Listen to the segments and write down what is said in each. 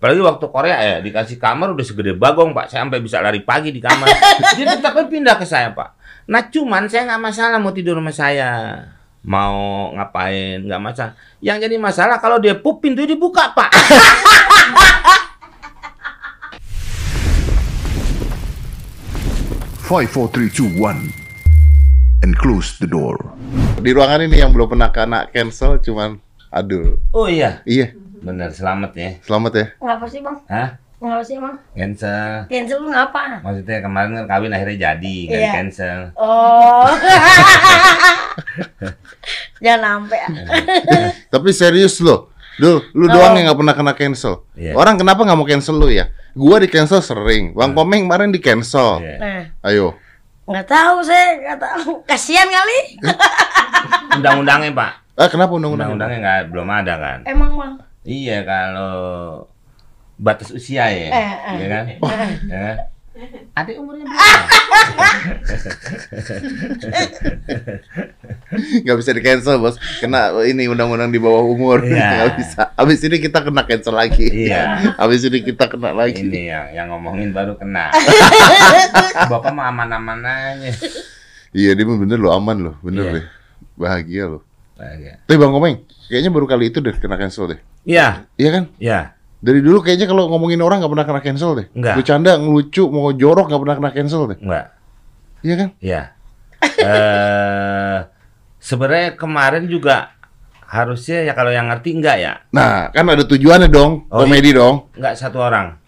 Apalagi waktu Korea ya dikasih kamar udah segede bagong pak, saya sampai bisa lari pagi di kamar. Dia tetap pindah ke saya pak. Nah cuman saya nggak masalah mau tidur sama saya, mau ngapain nggak masalah. Yang jadi masalah kalau dia pup pintu dibuka pak. Five, four, three, two, one, and close the door. Di ruangan ini yang belum pernah kena cancel cuman Adul. Oh iya, Iya, bener selamat ya. selamat ya. Ngapa sih bang? Hah? Ngapa sih bang? Cancel. Cancel lu ngapa? Maksudnya kemarin kan kawin akhirnya jadi, nggak Iya. cancel. Oh. Jangan sampai. Tapi serius loh. Dul, lu Oh. doang yang nggak pernah kena cancel. Iya. Orang kenapa nggak mau cancel lu ya? Gua di cancel sering. Bang Komeng kemarin di cancel. Iya. Nah, Ayo. nggak tahu saya, nggak tahu. Kasihan kali. Undang-undangnya pak, Ah, kenapa undang-undang? undang-undangnya nggak belum ada kan? Emang bang. Iya kalau batas usia ya, Eh, eh. ya kan? Ya kan? Adik umurnya berapa? Nggak bisa di cancel bos. Kena ini undang-undang di bawah umur. Iya. Nggak bisa. Abis ini kita kena cancel lagi. Iya. Abis ini kita kena lagi. Ini yang yang ngomongin baru kena. Bapak mah aman-aman aja. Iya, dia mah bener loh, aman loh, bener Iya. deh. Bahagia loh. Tapi Bang Komeng, kayaknya baru kali itu deh kena cancel deh. Iya, Iya kan? iya. Dari dulu kayaknya kalau ngomongin orang nggak pernah kena cancel deh. Enggak. Bercanda, ngelucu, mau jorok nggak pernah kena cancel deh. Enggak. Iya kan? Iya. Eh sebenarnya kemarin juga harusnya ya kalau yang ngerti enggak ya? Nah, kan ada tujuannya dong, Oh, komedi dong. Enggak satu orang.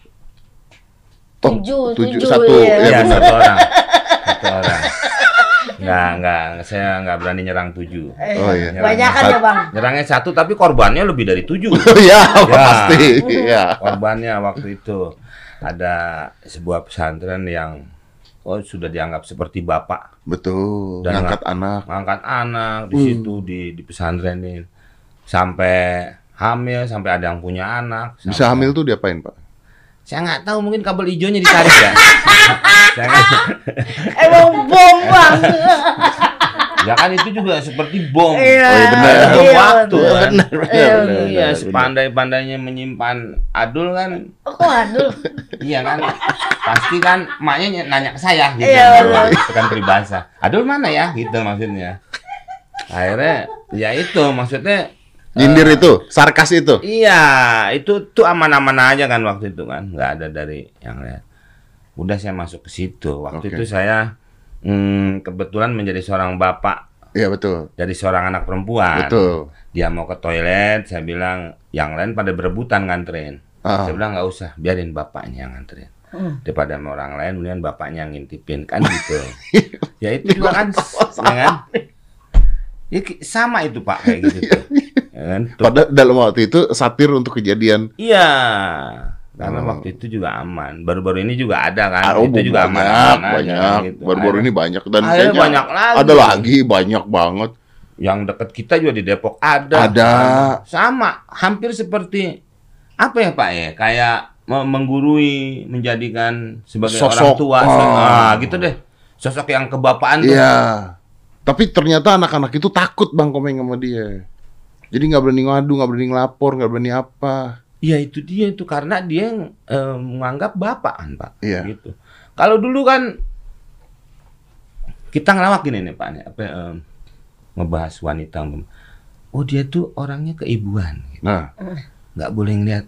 Tujuh, tujuh, tujuh, satu. iya. Ya, Iya, benar. satu orang. Satu orang. Enggak, enggak, saya enggak berani nyerang tujuh. Oh iya. Banyakan satu- ya bang. Nyerangnya satu tapi korbannya lebih dari tujuh. Oh iya, Ya. pasti. Iya. Korbannya waktu itu ada sebuah pesantren yang oh sudah dianggap seperti bapak Betul. Dan Ngangkat anak. ngangkat anak di Hmm. situ di di pesantren ini sampai hamil sampai ada yang punya anak Bisa hamil tuh diapain, Pak? Saya nggak tahu mungkin kabel hijaunya ditarik ya Saya nggak- Emang bom bang. ya kan itu juga seperti bom Iya. Oh, iya, benar. Bom iya, waktu betul. kan Benar, benar, Iya, benar, iya benar, sepandai-pandainya menyimpan adul kan Oh, kok aduh. Iya kan, pasti kan emaknya ny- nanya ke saya gitu. Iya, betul. itu kan peribahasa. Adul mana ya? Gitu maksudnya. Akhirnya, ya itu maksudnya. Nyindir eh, itu, sarkas itu. Iya, itu tuh aman-aman aja kan waktu itu kan, nggak ada dari yang lain. Udah saya masuk ke situ. Waktu Oke. itu saya hmm, kebetulan menjadi seorang bapak Iya, betul. dari seorang anak perempuan. Betul. Dia mau ke toilet, saya bilang yang lain pada berebutan nganterin. Ah. Saya bilang nggak usah, biarin bapaknya yang nganterin. Hmm. Daripada sama orang lain, kemudian bapaknya yang ngintipin kan gitu. ya itu juga kan, ya kan? Ya, sama itu pak kayak gitu. tuh. Ya kan? Tuh. Pada dalam waktu itu satir untuk kejadian Iya, karena Oh. waktu itu juga aman. Baru-baru ini juga ada kan, Ah, oh, itu juga banyak, aman, aja, banyak. gitu. Baru-baru ini banyak dan Akhirnya banyak lagi. Ada lagi banyak banget. Yang dekat kita juga di Depok ada. Ada. Sama, hampir seperti apa ya Pak ya? Kayak me- menggurui, menjadikan sebagai orang Sosok. tua. Oh. Ah, gitu deh. Sosok yang kebapaan tuh. Iya. Tapi ternyata anak-anak itu takut Bang Komeng sama dia. Jadi nggak berani ngadu, nggak berani ngelapor, nggak berani apa. Ya itu dia itu karena dia yang eh, menganggap bapak kan Pak. Iya. Gitu. Kalau dulu kan kita ngelawak gini nih Pak, nih, apa eh, ngebahas wanita. umpama. Oh dia tuh orangnya keibuan. Gitu. Nah, Nggak boleh ngeliat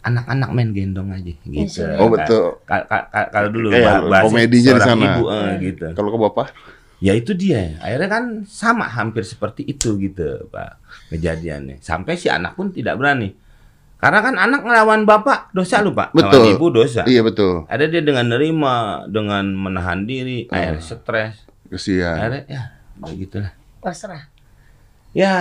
anak-anak main gendong aja gitu. Iya. oh betul. Ka- ka- ka- Kalau dulu Kayak bah- bahasa komedinya di sana. Ibu, eh, gitu. Kalau ke bapak, Ya itu dia. Akhirnya kan sama hampir seperti itu gitu, Pak. Kejadiannya. Sampai si anak pun tidak berani. Karena kan anak ngelawan bapak dosa lu, Pak. Betul. Lawan ibu dosa. iya betul. Ada dia dengan nerima, dengan menahan diri, Ah. akhirnya stres. Kesian. Akhirnya ya begitulah. Pasrah. Ya,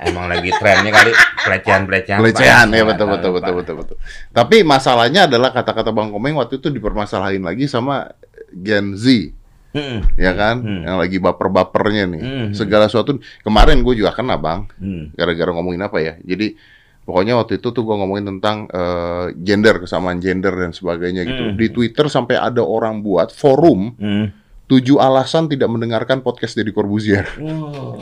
emang lagi trennya kali pelecehan-pelecehan. Pelecehan ya betul betul Pak. betul betul betul. Tapi masalahnya adalah kata-kata Bang Komeng waktu itu dipermasalahin lagi sama Gen Z, Mm-mm. ya kan? Hmm. Yang lagi baper-bapernya nih. Hmm. Segala sesuatu kemarin gue juga kena, Bang. Hmm. gara-gara ngomongin apa ya. Jadi pokoknya waktu itu tuh gua ngomongin tentang eh, gender, kesamaan gender dan sebagainya gitu. Hmm. Di Twitter sampai ada orang buat forum Hmm. tujuh alasan tidak mendengarkan podcast Deddy Corbuzier. Oh.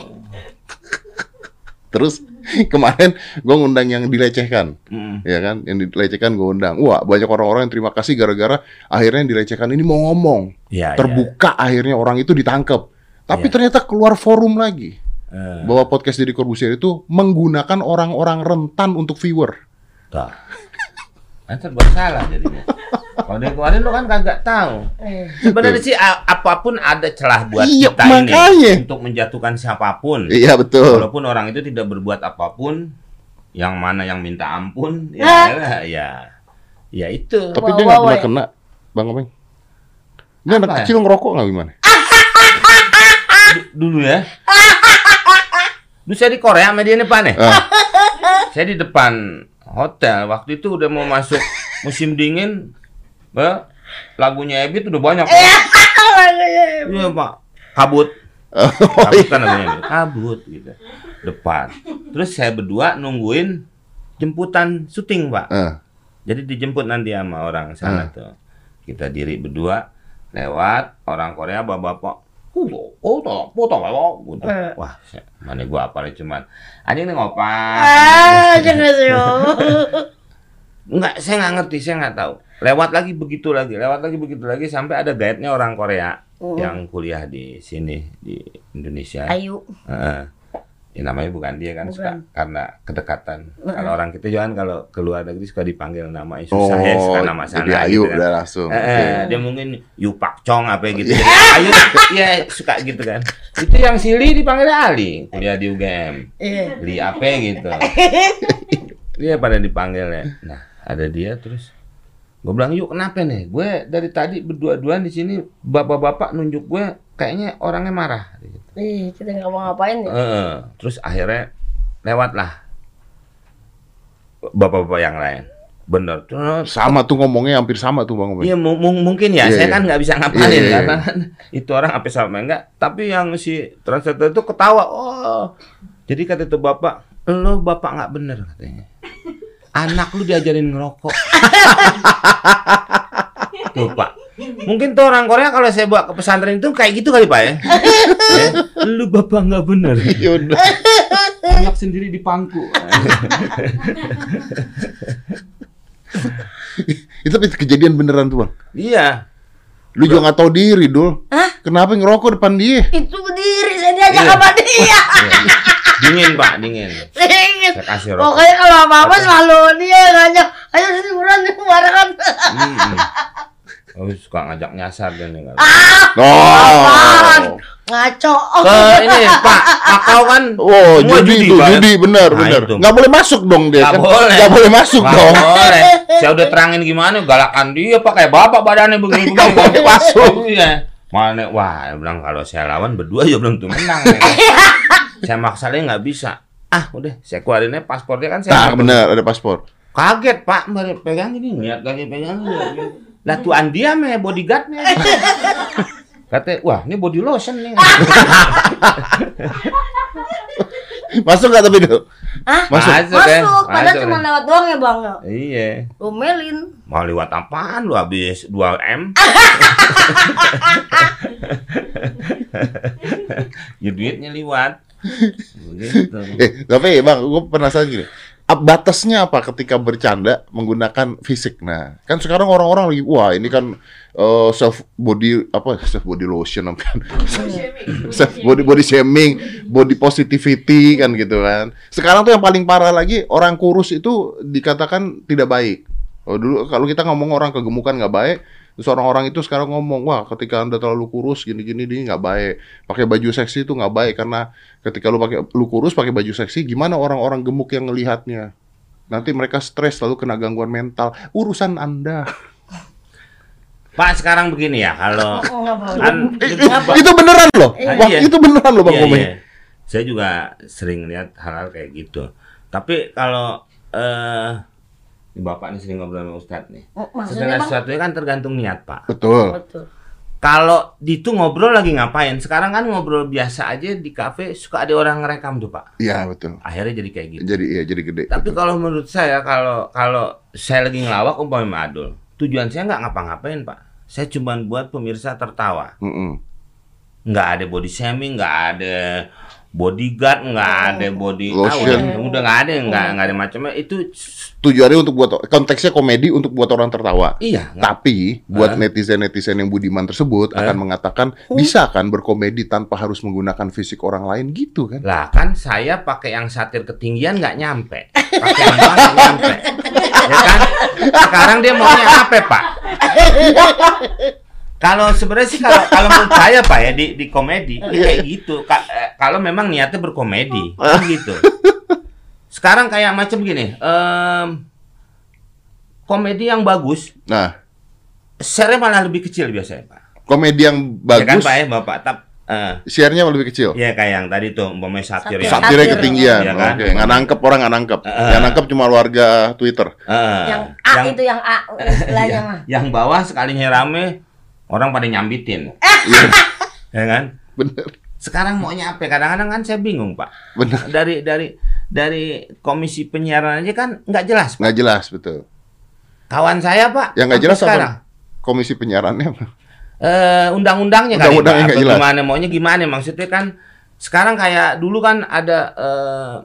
Terus Kemarin gue ngundang yang dilecehkan. Mm. ya kan yang dilecehkan gue undang wah banyak orang-orang yang terima kasih gara-gara akhirnya yang dilecehkan ini mau ngomong Ya, terbuka akhirnya orang itu ditangkap tapi Iya. ternyata keluar forum lagi. Eh, bahwa podcast Deddy Corbuzier itu menggunakan orang-orang rentan untuk viewer Tuh. Nanti salah jadinya. Kalau dari kemarin lo kan kagak tahu. Eh. Sebenarnya sih apa pun ada celah buat Iya, kita makanya. ini untuk menjatuhkan siapa pun. iya betul Walaupun orang itu tidak berbuat apa pun, yang mana yang minta ampun, ya, Ah. ya, ya, ya itu. tapi dia nggak pernah kena bang Omeng ini anak Apa ya? kecil ngerokok nggak gimana Dulu ya. Dulu saya di Korea sama dia nih Pak nih. Ah. Saya di depan hotel. Waktu itu udah mau masuk musim dingin. Bah, lagunya Ebit udah banyak. Iya Pak. Kabut. oh, Kabut kan lagunya Ebit. Kabut gitu. Depan. Terus saya berdua nungguin jemputan syuting Pak. Ah. Jadi dijemput nanti sama orang sana tuh. Kita diri berdua lewat orang Korea bapak-bapak. Oh, oh, oh, oh, oh, oh, gitu. Eh. Wah, mana gua apa cuman anjing nih ngopan. Ah, jangan sih. Enggak, saya nggak ngerti, saya nggak tahu. Lewat lagi begitu lagi, lewat lagi begitu lagi sampai ada guide-nya orang Korea Oh. yang kuliah di sini di Indonesia. Ayu. Heeh. Ya, namanya bukan dia kan suka Bukan. karena kedekatan. Heeh. Kalau orang kita kan kalau keluar negeri suka dipanggil nama oh susah ya suka nama sana jadi ayu gitu kan. udah langsung Eh, Oke. eh, dia mungkin Yu Pak Chong apa gitu. Jadi Ayu ya suka gitu kan. Itu yang Sili dipanggil Ali, kuliah di UGM. Iya. Li apa gitu. Dia pada dipanggil ya. Nah, ada dia terus gue bilang yuk kenapa nih gue dari tadi berdua-duaan di sini bapak-bapak nunjuk gue kayaknya orangnya marah gitu. Ih, kita nggak mau ngapain ya? Heeh. terus akhirnya lewatlah bapak-bapak yang lain bener terus sama tuh ngomongnya hampir sama tuh bang Iya mu- mu- mungkin ya, Iya, saya iya. kan nggak bisa ngapain Iya, iya, iya. karena kan itu orang apa sama enggak. Tapi yang si translator itu ketawa, oh, jadi kata itu bapak, lo bapak nggak bener katanya. Anak lu diajarin ngerokok. tuh pak, mungkin tuh orang Korea kalau saya bawa ke pesantren itu kayak gitu kali pak ya. ya lu bapak nggak bener. udah Anak sendiri di pangku. itu tapi kejadian beneran tuh bang iya. lu juga nggak tahu diri dul kenapa ngerokok depan dia Itu berdiri, saya diajak Iya. sama dia. Dingin pak, dingin. Dingin. Saya kasih rokok. Pokoknya kalau apa-apa selalu dia yang ngajak. Ayo sini buruan nih barengan. Hmm. Oh, suka ngajak nyasar dan yang Apaan? oh Ngaco. Ke ini Pak, Makau kan Oh, semua judi, tuh, Pak, ya? judi benar, Nah, benar. itu. Nggak boleh masuk dong dia Nggak kan. boleh. Nggak boleh masuk Nggak dong. boleh. Saya udah terangin gimana, galakan dia Pak kayak bapak badannya begini Nggak boleh masuk. Iya. Mana wah, dia bilang kalau saya lawan berdua ya belum tentu menang. Ya. saya maksain nggak bisa. Ah, udah, saya keluarinnya paspornya kan saya. Nah, benar ada paspor. Kaget Pak, baru pegang ini niat kaget pegang. Lah tuan dia meh bodyguardnya. Kata, wah ini body lotion nih. Masuk nggak tapi dulu? Hah? Masuk. Masuk, kan? Masuk, padahal Masuk, cuma kan? lewat doang ya bang. ya? Iya. Romelin. Mau lewat apaan lu habis 2 M? ya duitnya lewat. Begitu. Eh, tapi bang, gue penasaran gini. Batasnya apa ketika bercanda menggunakan fisik? Nah, kan sekarang orang-orang lagi, wah ini kan eh, self body apa self body lotion kan? self body body shaming, body positivity kan gitu kan. Sekarang tuh yang paling parah lagi orang kurus itu dikatakan tidak baik. Oh, dulu kalau kita ngomong orang kegemukan nggak baik, terus orang-orang itu sekarang ngomong wah ketika anda terlalu kurus gini-gini ini nggak baik. Pakai baju seksi itu nggak baik karena ketika lu pakai lu kurus pakai baju seksi, gimana orang-orang gemuk yang ngelihatnya? Nanti mereka stres lalu kena gangguan mental. Urusan anda. Pak sekarang begini ya kalau Oh, boleh. kan I- itu beneran loh. Wah, Iya. itu beneran loh Bang Iya, Komeng. iya. Saya juga sering lihat hal-hal kayak gitu. Tapi kalau eh Bapak nih sering ngobrol sama Ustadz nih. Oh, Maksudnya Segala bang? sesuatunya kan tergantung niat, Pak. Betul. Betul. Kalau di itu ngobrol lagi ngapain? Sekarang kan ngobrol biasa aja di kafe suka ada orang ngerekam tuh, Pak. Iya, betul. Akhirnya jadi kayak gitu. Jadi iya jadi gede. Tapi kalau menurut saya kalau kalau saya lagi ngelawak umpamanya Adul, tujuan saya nggak ngapa-ngapain, Pak. Saya cuma buat pemirsa tertawa. Mm-mm. nggak ada body shaming, nggak ada bodyguard nggak ada body ah, Lotion. udah, udah nggak ada nggak nggak ada macamnya itu Tujuannya untuk buat konteksnya komedi untuk buat orang tertawa. iya Tapi buat Ah. netizen-netizen yang budiman tersebut Ah. akan mengatakan bisa kan berkomedi tanpa harus menggunakan fisik orang lain gitu kan? lah kan saya pakai yang satir ketinggian nggak nyampe pakai yang bawah nggak nyampe ya kan sekarang dia maunya apa pak kalau sebenarnya sih kalau kalau menurut saya pak ya di di komedi ya kayak gitu Ka- eh, kalau memang niatnya berkomedi kan gitu sekarang kayak macam gini em, komedi yang bagus Nah, share malah lebih kecil biasanya pak komedi yang ya kan bagus, pak ya bapak tap eh, share-nya lebih kecil. ya kayak yang tadi tuh umpamanya satir Satir. ya Satirnya Satir. ketinggian. Iya kan? Oke, nggak nangkep orang nggak nangkep. Ah. Yang nangkep cuma warga Twitter. Eh, Yang A itu yang A istilahnya yang, mah. yang bawah sekalinya rame orang pada nyambitin Iya, ya kan bener, sekarang maunya apa kadang-kadang kan saya bingung pak bener. dari dari dari komisi penyiaran aja kan nggak jelas. Nggak jelas betul. kawan saya pak Yang nggak jelas sekarang apa? Komisi penyiarannya. undang-undangnya kali Undang-undangnya Pak. nggak Apa jelas. gimana maunya gimana maksudnya kan sekarang kayak dulu kan ada eh,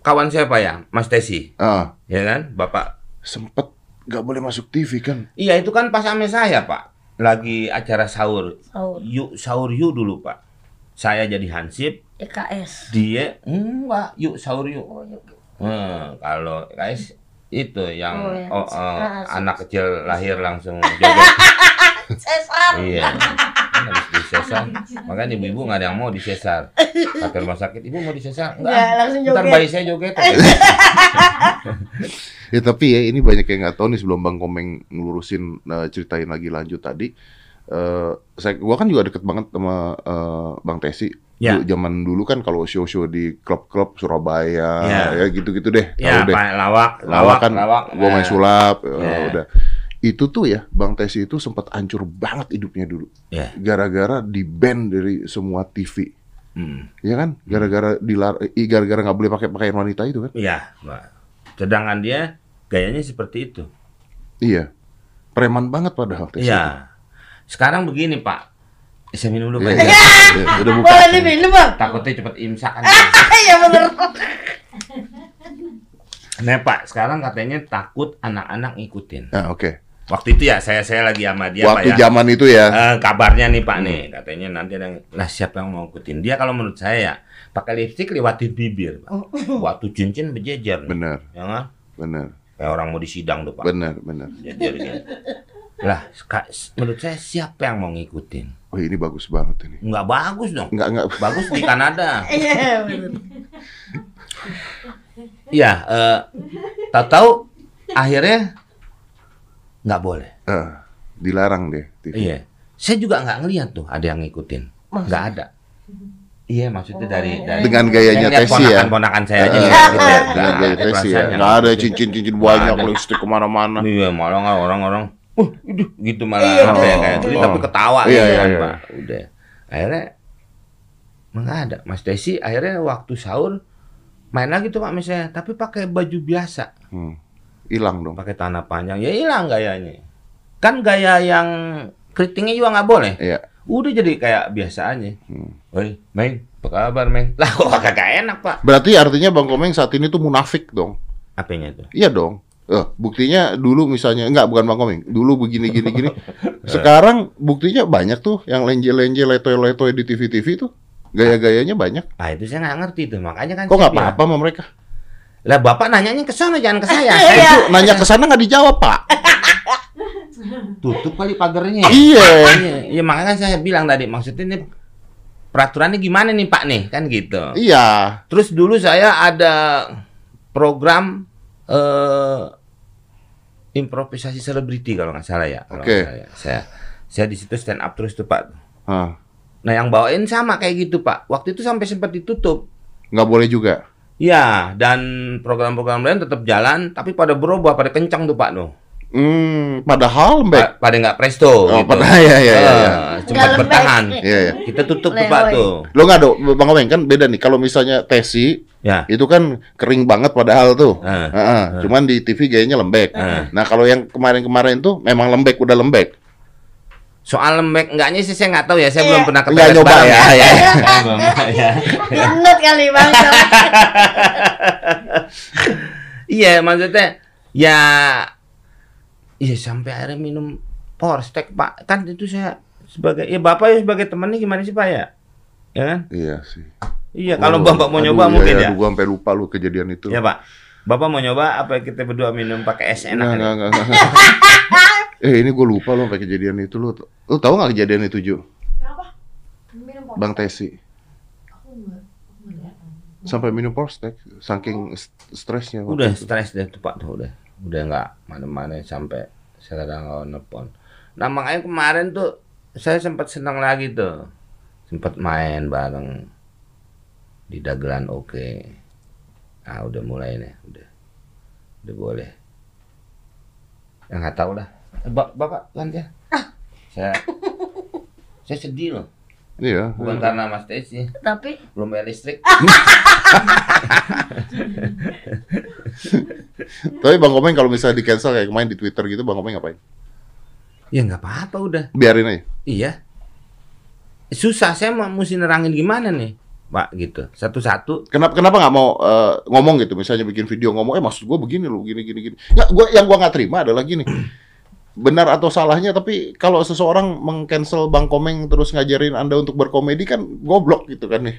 kawan saya pak ya Mas Tesi Ah, ya kan bapak sempet nggak boleh masuk TV kan? iya itu kan pas ame saya pak lagi acara sahur. Sahur. yuk sahur yuk dulu pak. Saya jadi hansip. EKS. dia enggak. Yuk sahur yuk Oh, yuk. Hmm, kalau guys itu yang Oh, ya. oh, eh, Ah, anak kecil lahir langsung joget. Iya kan habis disesar makanya ibu-ibu nggak ada yang mau disesar kata rumah sakit ibu mau disesar enggak Ya, langsung ntar joget. bayi saya joget Ya tapi ya ini banyak yang nggak tahu nih sebelum Bang Komeng ngelurusin eh, ceritain lagi lanjut tadi. eh saya gua kan juga deket banget sama eh, Bang Tesi. Ya. Dulu- Zaman dulu kan kalau show-show di klub-klub Surabaya Ya. ya gitu-gitu deh. ya deh. pak lawak Lawak kan lawak gua main sulap Ya. udah. Itu tuh ya Bang Tesi itu sempat hancur banget hidupnya dulu. ya Gara-gara di ban dari semua TV. hmm. Ya kan? Gara-gara dilar eh, gara-gara nggak boleh pakai pakaian wanita itu kan? ya Pak. sedangkan dia gayanya seperti itu Iya. Preman banget padahal Tesi. iya sekarang begini pak saya minum dulu Iya, Pak. iya. Iya, udah buka. Boleh diminum, Bang? takutnya cepet imsak kan Iya bener. Nah Pak, sekarang katanya takut anak-anak ngikutin. Nah, oke. Waktu itu ya saya saya lagi sama dia Waktu Pak ya. zaman itu ya. Eh, kabarnya nih Pak nih, katanya nanti ada yang- lah siapa yang mau ngikutin dia kalau menurut saya ya pakai lipstik lewatin bibir, Pak. Waktu cincin berjejer. Bener, Ya kan? bener, Kayak orang mau disidang tuh Pak. bener, bener. Jejer gitu. Lah, menurut saya siapa yang mau ngikutin? Oh ini bagus banget ini. Nggak bagus dong. Enggak, enggak. Bagus di Kanada. Iya bener. Iya, eh tahu-tahu akhirnya nggak boleh. Eh, dilarang deh TV. Iya. Saya juga nggak ngeliat tuh ada yang ngikutin. Nggak ada. Iya, maksudnya dari dari Dengan gayanya Tesi ya. Ponakan-ponakan saya aja Eh, gitu ya. Dengan gaya ada Tesi ya. Enggak ada cincin-cincin banyak, lipstick ke mana-mana. Iya, malah nggak orang-orang. Uh, itu gitu malah Iya, apa ya oh, kayak oh. tapi ketawa Iya, gitu iya, kan, iya. Pak. Udah. Akhirnya nggak ada. Mas Desi akhirnya waktu sahur main lagi tuh Pak misalnya, tapi pakai baju biasa, Hmm. Hilang dong. pakai tanah panjang. Ya hilang gayanya. Kan gaya yang keritingnya juga nggak boleh. Iya. Udah jadi kayak biasa aja. Hmm. Woi, Meng, apa kabar, Meng? Lah kok kagak enak, Pak. Berarti artinya Bang Komeng saat ini tuh munafik dong. Apanya itu? Iya dong. Eh, buktinya dulu misalnya enggak bukan Bang Komeng. Dulu begini gini gini. Sekarang buktinya banyak tuh yang lenje-lenje letoy-letoy di TV-TV tuh. Gaya-gayanya banyak. Ah, itu saya nggak ngerti tuh. Makanya kan Kok nggak apa-apa sama mereka? Lah, Bapak nanyanya ke sana jangan ke saya. Iya. Saya Itu nanya ke sana nggak dijawab, Pak. tutup kali pagarnya. Iya. Iya, iya, makanya kan saya bilang tadi maksudnya ini peraturannya gimana nih, Pak nih? Kan gitu. Iya. Terus dulu saya ada program eh improvisasi selebriti kalau nggak salah ya. kalau Oke. nggak salah ya. Saya saya di situ stand up terus tuh, Pak. Hah. Nah, yang bawain sama kayak gitu, Pak. Waktu itu sampai sempat ditutup. Nggak boleh juga. Ya, dan program-program lain tetap jalan, tapi pada berubah, pada kencang tuh, Pak. Nuh. Hmm, padahal lembek. Pa- pada nggak presto. Oh, gitu. pada ya ya ya. ya. Eh, Nggak lembek. bertahan. Iya, iya. Kita tutup tuh, Pak, tuh. Lo nggak do, Bang Komeng kan beda nih. Kalau misalnya Tesi Ya. itu kan kering banget padahal tuh. Eh. Heeh, Cuman di TV gayanya lembek. Eh. Nah kalau yang kemarin-kemarin tuh memang lembek udah lembek. Soal lembek enggaknya sih saya nggak tahu ya, saya Iya. belum pernah ke toilet nyoba bareng ya, ya. Belum, ya. Gendut kali bang. Iya, maksudnya ya iya sampai akhirnya minum Porstek, Pak. Kan itu saya sebagai ya Bapak ya sebagai temannya gimana sih, Pak ya? Ya kan? Iya sih. Iya, kalau Oh, Bapak mau aduh, nyoba iya, mungkin iya, ya. aduh, gua sampai lupa lu kejadian itu. Ya, Pak. Bapak mau nyoba apa kita berdua minum pakai es enak? Nggak, kali? nggak, nggak, nggak. eh ini gue lupa lo sampai kejadian itu lu. Lu tahu nggak kejadian itu Ju? Bang Tesi. Sampai minum Porstek, saking st- stresnya. waktu Udah stres deh tuh Pak tuh udah. Udah nggak mana-mana sampai saya kadang nggak nelpon. Nah makanya kemarin tuh saya sempat senang lagi tuh. Sempat main bareng di dagelan oke. Nah udah mulai nih, udah. Udah boleh. Ya nggak tahu lah. Eh, Ba- Bapak ganti ya. Saya saya sedih loh. Iya. Bukan karena Mas Tesi, Tapi belum bayar listrik. Tapi Bang Komeng kalau misalnya di cancel kayak kemarin di Twitter gitu, Bang Komeng ngapain? Ya nggak apa-apa udah. Biarin aja. Iya. Susah saya mau mesti nerangin gimana nih, Pak gitu. Satu-satu. Kenapa kenapa nggak mau eh, ngomong gitu? Misalnya bikin video ngomong, eh maksud gue begini loh, gini gini gini. Nggak, gua yang gua nggak terima adalah gini. Benar atau salahnya, tapi kalau seseorang mengcancel Bang Komeng terus ngajarin Anda untuk berkomedi kan goblok gitu kan nih.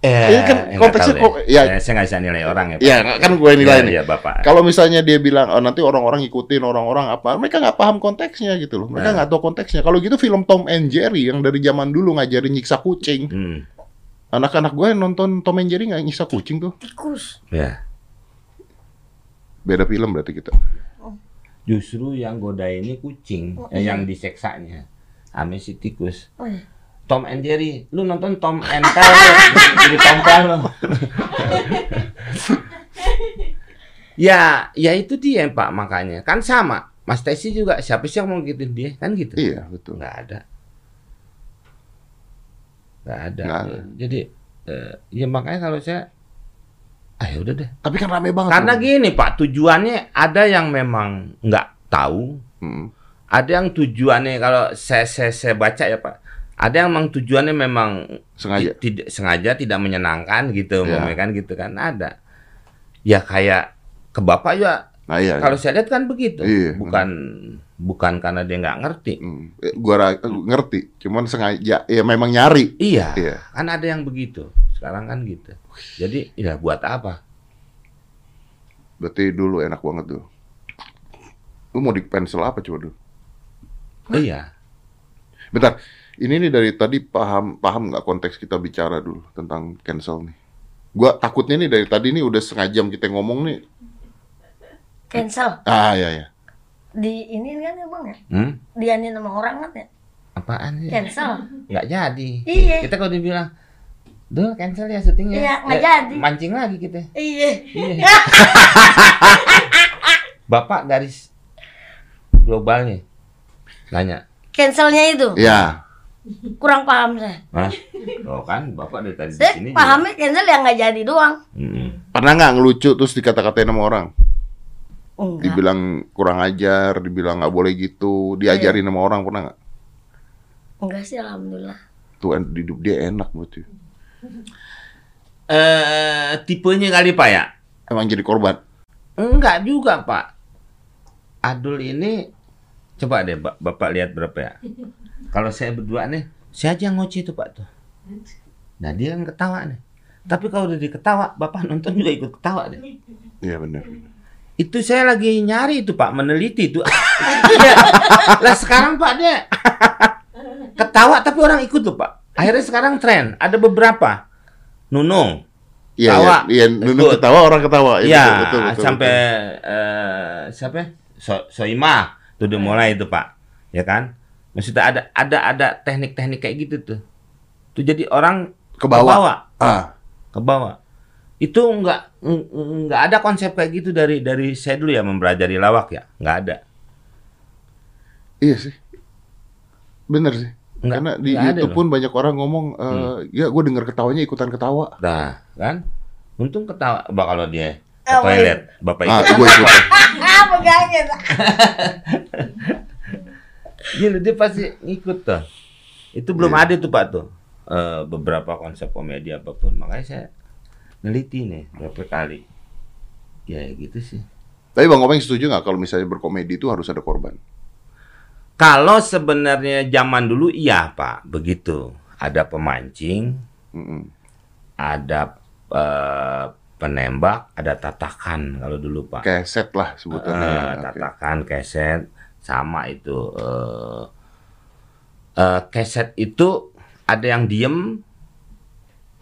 Eh, Ini kan nggak konteksnya kok- ya. Eh, saya nggak bisa nilai orang ya. Pak. Ya kan gue nilai Iya, nih. iya, Bapak. Kalau misalnya dia bilang oh, nanti orang-orang ngikutin orang-orang apa, mereka nggak paham konteksnya gitu loh. Mereka Nah. nggak tahu konteksnya. Kalau gitu film Tom and Jerry yang dari zaman dulu ngajarin nyiksa kucing. Hmm, Anak-anak gue nonton Tom and Jerry nggak nyiksa kucing tuh. tikus. ya. Beda film berarti kita. Justru yang goda ini kucing, Oh, eh, iya. yang diseksanya. Ame si tikus. Oh, iya. Tom and Jerry, lu nonton Tom and Tel, jadi tompel lu. ya, ya itu dia Pak makanya. Kan sama. Mas Tesi juga siapa sih yang mau gituin dia? Kan gitu. Iya betul. nggak ada nggak ada, Nggak ada. jadi eh, ya makanya kalau saya ayo udah deh Tapi kan rame banget. karena Bang. gini pak tujuannya ada yang memang nggak tahu Hmm. ada yang tujuannya kalau saya, saya saya baca ya pak ada yang memang tujuannya memang Sengaja. ti- tidak sengaja tidak menyenangkan gitu Ya. kan gitu kan ada ya kayak ke bapak juga Nah iya. kalau saya lihat kan begitu Iya. bukan bukan karena dia nggak ngerti Hmm. Eh, Gua ngerti, cuman sengaja ya memang nyari. Iya, Iya. kan ada yang begitu. Sekarang kan gitu. Jadi, ya buat apa? Berarti dulu enak banget tuh. Lu mau di pensel apa coba dulu? Iya. Bentar, ini nih dari tadi paham paham nggak konteks kita bicara dulu tentang cancel nih. Gua takutnya nih dari tadi nih udah setengah jam kita ngomong nih. Cancel. Ah ya ya. Di ini kan ya bang ya? Hmm? Dianin sama orang kan ya? Apaan sih? Cancel. Nggak jadi. Iya. Kita kalau dibilang, Duh, cancel ya syutingnya. Iya, nggak Ya, jadi. Mancing lagi kita. Iya. Iya. Bapak garis globalnya nanya, Cancelnya itu Ya. kurang paham saya. Hah? Oh kan, Bapak dari tadi di Saya sini. pahamnya cancel yang nggak jadi doang. juga. Mm-mm. Pernah nggak ngelucu terus dikata-katain sama orang? Enggak. Dibilang kurang ajar, dibilang nggak boleh gitu, diajarin sama orang pernah nggak? Enggak sih alhamdulillah. Tuh hidup dia enak buat Eh, tipenya kali Pak ya? Emang jadi korban. Enggak juga, Pak. Adul ini coba deh Bap- Bapak lihat berapa ya. Kalau saya berdua nih, saya aja ngoceh tuh, Pak tuh. Nah, dia kan ketawa nih. Tapi kalau udah diketawa, Bapak nonton juga ikut ketawa deh. Iya benar. Itu saya lagi nyari itu, Pak, meneliti itu. Iya. lah sekarang Pak dia ketawa tapi orang ikut tuh, Pak. Akhirnya sekarang tren, ada beberapa. Nunung, Iya, Tawa. iya, iya, Nunung ketawa orang ketawa. Iya, Iya, betul, betul, betul, sampai eh, siapa? ya? So, Soima tuh udah mulai itu pak, ya kan? Maksudnya ada ada ada teknik-teknik kayak gitu tuh. Tuh jadi orang Ke bawah. ke bawah, Ah, ke bawah. Itu nggak ng- nggak ada konsep kayak gitu dari dari saya dulu ya mempelajari lawak ya, nggak ada. iya sih. Bener sih. Nggak- Karena di nggak YouTube loh. pun banyak orang ngomong, eh, ya gue denger ketawanya ikutan ketawa. Nah, kan? Untung ketawa, bah kalau dia ke Oh, toilet, bapak Ah, ikut. gue ikutan. Ah, pegangnya. Gila dia pasti ngikut tuh. Itu belum Iya. ada tuh Pak tuh. Eh, beberapa konsep komedi apa pun. Makanya saya neliti nih berapa kali. Ya gitu sih. Tapi Bang Komeng setuju nggak kalau misalnya berkomedi itu harus ada korban? Kalau sebenarnya zaman dulu iya Pak, begitu. Ada pemancing, Mm-mm. ada eh, penembak, ada tatakan kalau dulu Pak. Keset lah sebutannya. Oke. tatakan keset sama itu eh eh, keset itu ada yang diem,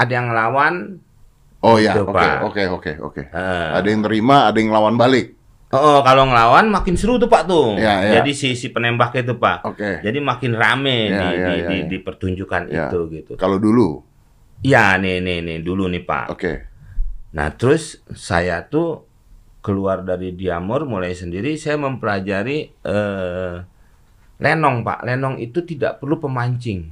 ada yang ngelawan. Oh ya, Gitu, oke, oke, oke, oke. Ada yang terima, ada yang lawan balik. Oh, kalau ngelawan makin seru tuh Pak tuh. Ya, ya. Jadi si si penembak itu Pak. Oke. Jadi makin rame Ya, di, ya, di, ya, di, ya. di pertunjukan Ya. itu gitu. Kalau dulu, Ya nih nih nih dulu nih Pak. oke. Nah terus saya tuh keluar dari Diamor mulai sendiri saya mempelajari eh, lenong Pak. Lenong itu tidak perlu pemancing.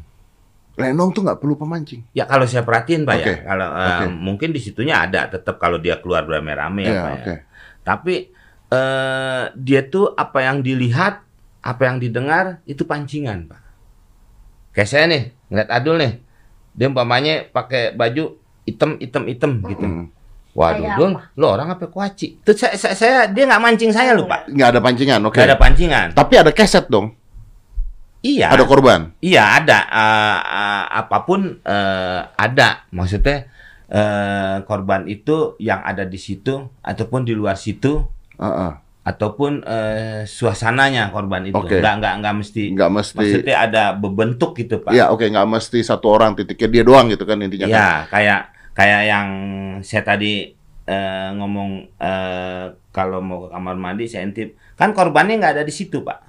Lenong tuh nggak perlu pemancing. Ya kalau saya perhatiin Pak Oke, ya, kalau eh, oke. mungkin di situnya ada tetap kalau dia keluar beramai-ramai ya Iya, Pak ya. oke. Tapi eh, dia tuh apa yang dilihat, apa yang didengar itu pancingan Pak. Kayak saya nih ngeliat Adul nih, dia umpamanya pakai baju hitam hitam hitam gitu. Mm. Waduh, Dul, lo orang apa kuaci? Tuh saya, saya, saya- dia nggak mancing saya loh Pak. Nggak ada pancingan, oke. Nggak ada pancingan. Tapi ada keset dong. Iya. Ada korban. Iya ada Eh, eh, apa pun eh, ada maksudnya eh, korban itu yang ada di situ ataupun di luar situ Heeh. ataupun eh, suasananya korban itu Oke. nggak nggak nggak mesti Nggak mesti. maksudnya ada bebentuk gitu pak Iya, oke, nggak mesti satu orang titiknya dia doang gitu kan intinya. kan? Iya kayak kayak yang saya tadi eh, ngomong eh, kalau mau ke kamar mandi saya intip kan korbannya nggak ada di situ pak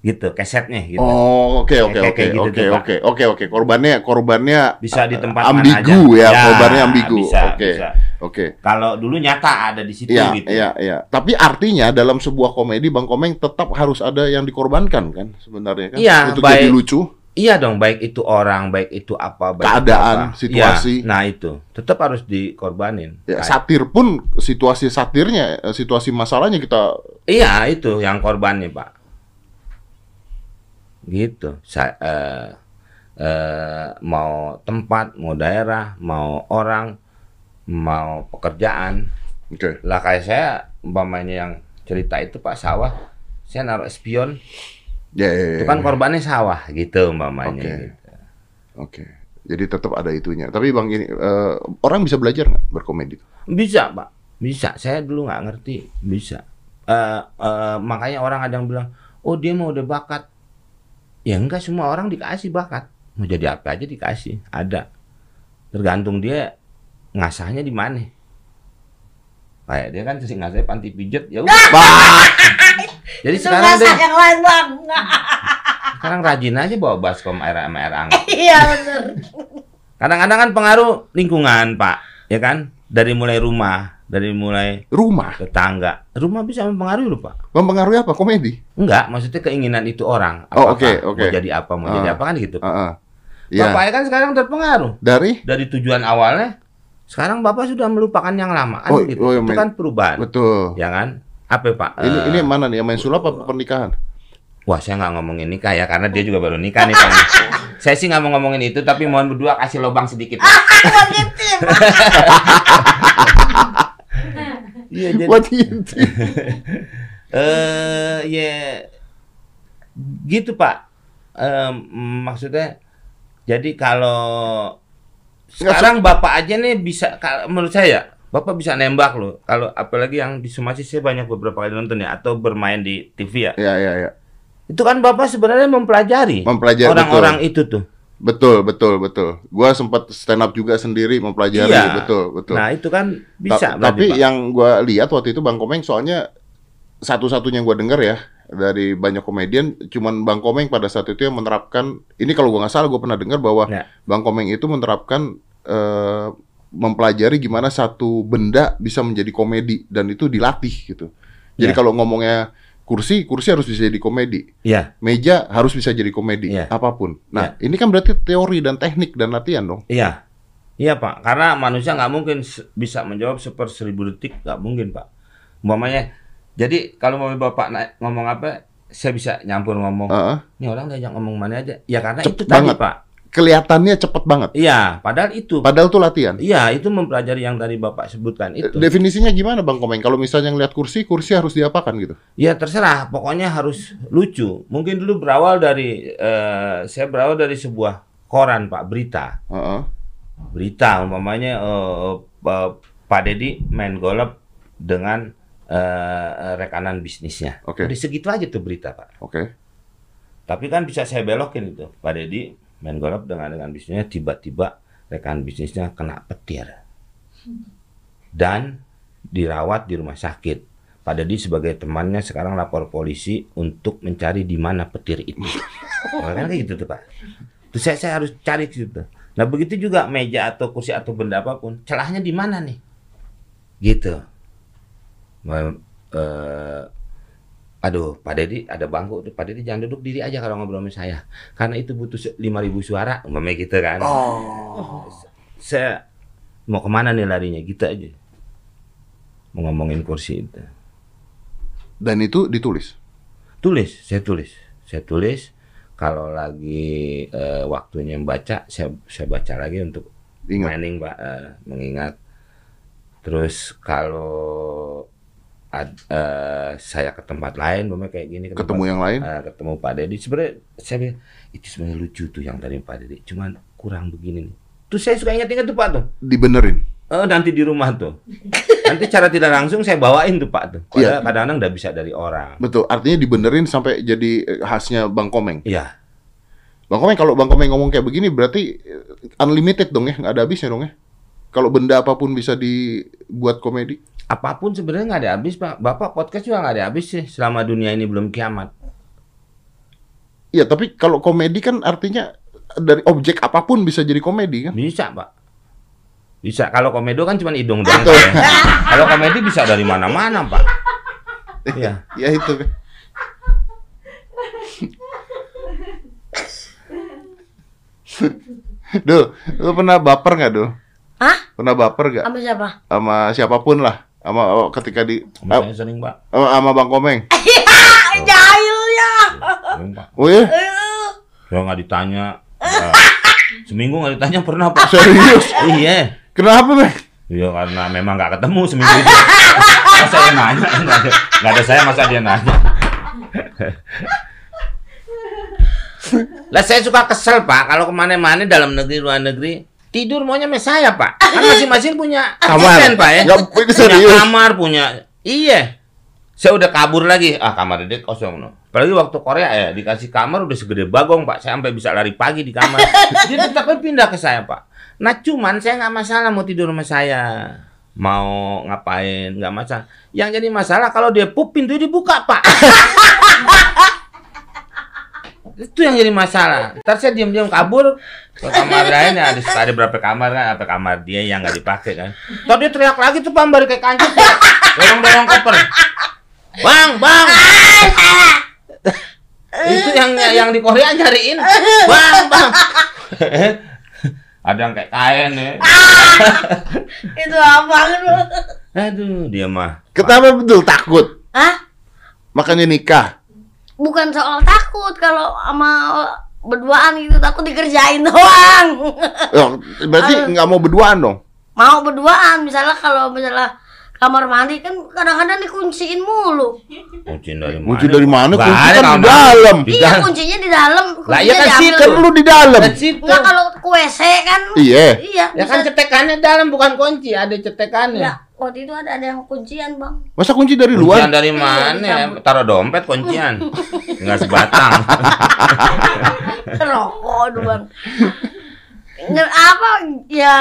gitu kesetnya gitu Oh, oke oke oke gitu oke oke oke oke. Korbannya korbannya bisa di tempat ambigu mana aja. ya, korbannya ambigu. Oke. bisa. Oke. Kalau dulu nyata ada di situ Iya, gitu. iya, iya. Tapi artinya dalam sebuah komedi Bang Komeng tetap harus ada yang dikorbankan kan sebenarnya kan Iya, untuk baik. jadi lucu. Iya dong, baik itu orang, baik itu apa, baik itu Keadaan, apa. situasi. Iya, nah itu tetap harus dikorbanin. Ya, Kayak- satir pun situasi satirnya, situasi masalahnya kita Iya itu yang korbannya pak. Gitu. Sa eh, eh, mau tempat, mau daerah, mau orang, mau pekerjaan. oke. Lah kayak saya umpamanya yang cerita itu pak sawah, saya naruh espion, Ya, ya, ya, itu kan ya. korbannya sawah gitu umpamanya. Oke. Gitu. Oke. Jadi tetap ada itunya. Tapi Bang ini eh, orang bisa belajar nggak berkomedi? Bisa, Pak. Bisa. Saya dulu nggak ngerti. Bisa. Eh, eh, makanya orang ada yang bilang, oh dia mau udah bakat. Ya enggak semua orang dikasih bakat. Mau jadi apa aja dikasih. Ada. Tergantung dia ngasahnya di mana. Kayak dia kan sering ngasahnya panti pijet, ya udah. Jadi Itu sekarang dia, yang lain bang. sekarang rajin aja bawa baskom air sama air hangat. Iya bener. Kadang-kadang kan pengaruh lingkungan, Pak. Ya kan? Dari mulai rumah, dari mulai Rumah tetangga. Rumah bisa mempengaruhi loh, Pak. mempengaruhi apa komedi? Enggak, maksudnya keinginan itu orang. Oh, Apakah oke, oke. Mau jadi apa, mau Ah. jadi apa kan gitu. Heeh. Iya. Bapaknya kan sekarang terpengaruh. Dari Dari tujuan awalnya, sekarang Bapak sudah melupakan yang lama. Kan Oh, gitu. oh, yang itu main- kan perubahan. betul. Ya kan? Apa, Pak? Ini Eh, ini yang mana nih? Yang main sulap apa pernikahan? Wah, saya nggak ngomongin nikah ya, karena dia juga baru nikah nih, Pak. saya sih nggak mau ngomongin itu, tapi mohon berdua kasih lobang sedikit. Positif. Iya, jadi... Eh, ya gitu Pak. Em, maksudnya, jadi kalau sekarang Bapak aja nih bisa, menurut saya, Bapak bisa nembak loh. Kalau apalagi yang di Sumasi saya banyak beberapa kali nonton ya, atau bermain di TV ya. Ya ya ya. Itu kan Bapak sebenarnya mempelajari Mempelajari, orang-orang itu tuh. Betul betul betul. Gua sempat stand up juga sendiri mempelajari. Iya. Betul betul. Nah itu kan Ta- bisa. berarti, tapi Pak. yang gua lihat waktu itu Bang Komeng soalnya satu-satunya gua dengar ya dari banyak komedian cuman Bang Komeng pada saat itu yang menerapkan ini kalau gua nggak salah gua pernah dengar bahwa Ya. Bang Komeng itu menerapkan eh, mempelajari gimana satu benda bisa menjadi komedi dan itu dilatih gitu. Jadi Ya. kalau ngomongnya kursi, kursi harus bisa jadi komedi. Iya, Meja harus bisa jadi komedi, Iya. apa pun. Nah, ini kan berarti teori dan teknik dan latihan dong. iya. Iya Pak, karena manusia nggak mungkin bisa menjawab seper seribu detik, nggak mungkin Pak. Umpamanya, jadi kalau mau Bapak naik, ngomong apa, saya bisa nyampur ngomong. Heeh. Ini orang diajak ngomong mana aja. Ya karena Cepet itu tadi, banget. Pak. Kelihatannya cepet banget. Iya, padahal itu. Padahal tuh latihan. Iya, itu mempelajari yang tadi Bapak sebutkan itu. Definisinya gimana Bang Komeng? Kalau misalnya ngeliat kursi, kursi harus diapakan gitu? Ya terserah, pokoknya harus lucu. Mungkin dulu berawal dari eh, saya berawal dari sebuah koran Pak berita. Heeh. Berita umpamanya eh, eh, Pak Dedi main golf dengan eh, rekanan bisnisnya. Oke. Udah segitu aja tuh berita Pak. Oke. Tapi kan bisa saya belokin itu. Pak Dedi main golf dengan dengan bisnisnya tiba-tiba rekan bisnisnya kena petir. Dan dirawat di rumah sakit. Pak Dedi sebagai temannya sekarang lapor polisi untuk mencari di mana petir itu. Oh, kan kayak gitu tuh Pak. Terus saya, saya harus cari ke situ. Nah begitu juga meja atau kursi atau benda apa pun, celahnya di mana nih? Gitu. Eh, aduh, Pak Dedi ada bangku, tuh. Pak Dedi jangan duduk diri aja kalau ngobrol sama saya, karena itu butuh se- 5.000 suara, umpamanya gitu kan. Saya mau ke mana nih larinya, gitu aja. Mau ngomongin kursi itu. Dan itu ditulis. Tulis, saya tulis, saya tulis. Kalau lagi eh, waktunya membaca, saya saya baca lagi untuk Ingat. mining, Pak, eh, mengingat. Terus kalau ad- eh, saya ke tempat lain, umpamanya kayak gini, ke Ketemu tempat- yang lain? eh, ketemu Pak Dedi, sebenarnya saya bilang itu sebenarnya lucu tuh yang tadi Pak Dedi, cuman kurang begini nih. Terus saya suka ingat-ingat tuh Pak tuh. Dibenerin. Eh, nanti di rumah tuh. nanti cara tidak langsung saya bawain tuh Pak tuh. Iya. Padahal kadang-kadang udah bisa dari orang. Betul. Artinya dibenerin sampai jadi khasnya Bang Komeng. Iya. Bang Komeng kalau Bang Komeng ngomong kayak begini berarti unlimited dong ya, nggak ada habisnya dong ya. Kalau benda apa pun bisa dibuat komedi. Apa pun sebenarnya nggak ada habis pak bapak podcast juga nggak ada habis sih selama dunia ini belum kiamat Iya, tapi kalau komedi kan artinya dari objek apa pun bisa jadi komedi kan? bisa pak bisa kalau komedo kan cuma hidung doang ya. kalau komedi bisa dari mana-mana pak Iya. ya itu kan. Dul, lu pernah baper nggak Dul? Hah? Pernah baper nggak Sama siapa? sama siapa pun lah? Sama oh, ketika di Sama eh, saya sering pak oh, sama Bang Komeng. Ah, jahil ya. sering pak Oh ya? saya nggak ditanya Eh, seminggu nggak ditanya pernah pak Serius? iya Kenapa, Bang? Iya karena memang nggak ketemu seminggu itu. Masa dia nanya? Nggak ada, nggak ada saya masa dia nanya. lah saya suka kesel pak kalau ke mana-mana dalam negeri luar negeri tidur maunya sama saya pak. Kan masing-masing punya Kamar. asisten, pak ya. Nggak, punya kamar punya iya. Saya udah kabur lagi. Ah kamar dia kosong no. Apalagi waktu Korea ya dikasih kamar udah segede bagong pak. Saya sampai bisa lari pagi di kamar. Dia tetapnya pindah ke saya pak. Nah cuman saya nggak masalah mau tidur sama saya. Mau ngapain? Nggak masalah. Yang jadi masalah kalau dia pup pintu dibuka pak itu yang jadi masalah. Ntar saya diam-diam kabur. Ke kamar lain ada, ada berapa kamar kan? Apa kamar dia yang nggak dipakai kan? Tadi dia teriak lagi tuh pak balik kayak kancet dorong dorong koper. Bang bang. Itu yang yang di Korea nyariin. Bang bang. Ada yang kayak kain ya. Itu apa? Lu? aduh dia mah. Kenapa betul takut? Hah? Makanya nikah. Bukan soal takut kalau sama berduaan gitu takut dikerjain doang. Oh, berarti nggak mau berduaan dong? Mau berduaan misalnya kalau misalnya kamar mandi kan kadang-kadang dikunciin mulu. kunci dari mana Kunci dari mana? Kunci kan di dalam. Iya kuncinya di dalam. Lah iya kan situ. Kan lu di dalam. Enggak kalau ke WC kan. Iya. Iya. ya kan bisa- cetekannya dalam bukan kunci ada cetekannya Ya, waktu itu ada ada yang kuncian bang. Masa kunci dari Kuncian luar? dari Iya, mana? Taruh dompet kuncian. Enggak sebatang. Rokok doang. Apa ya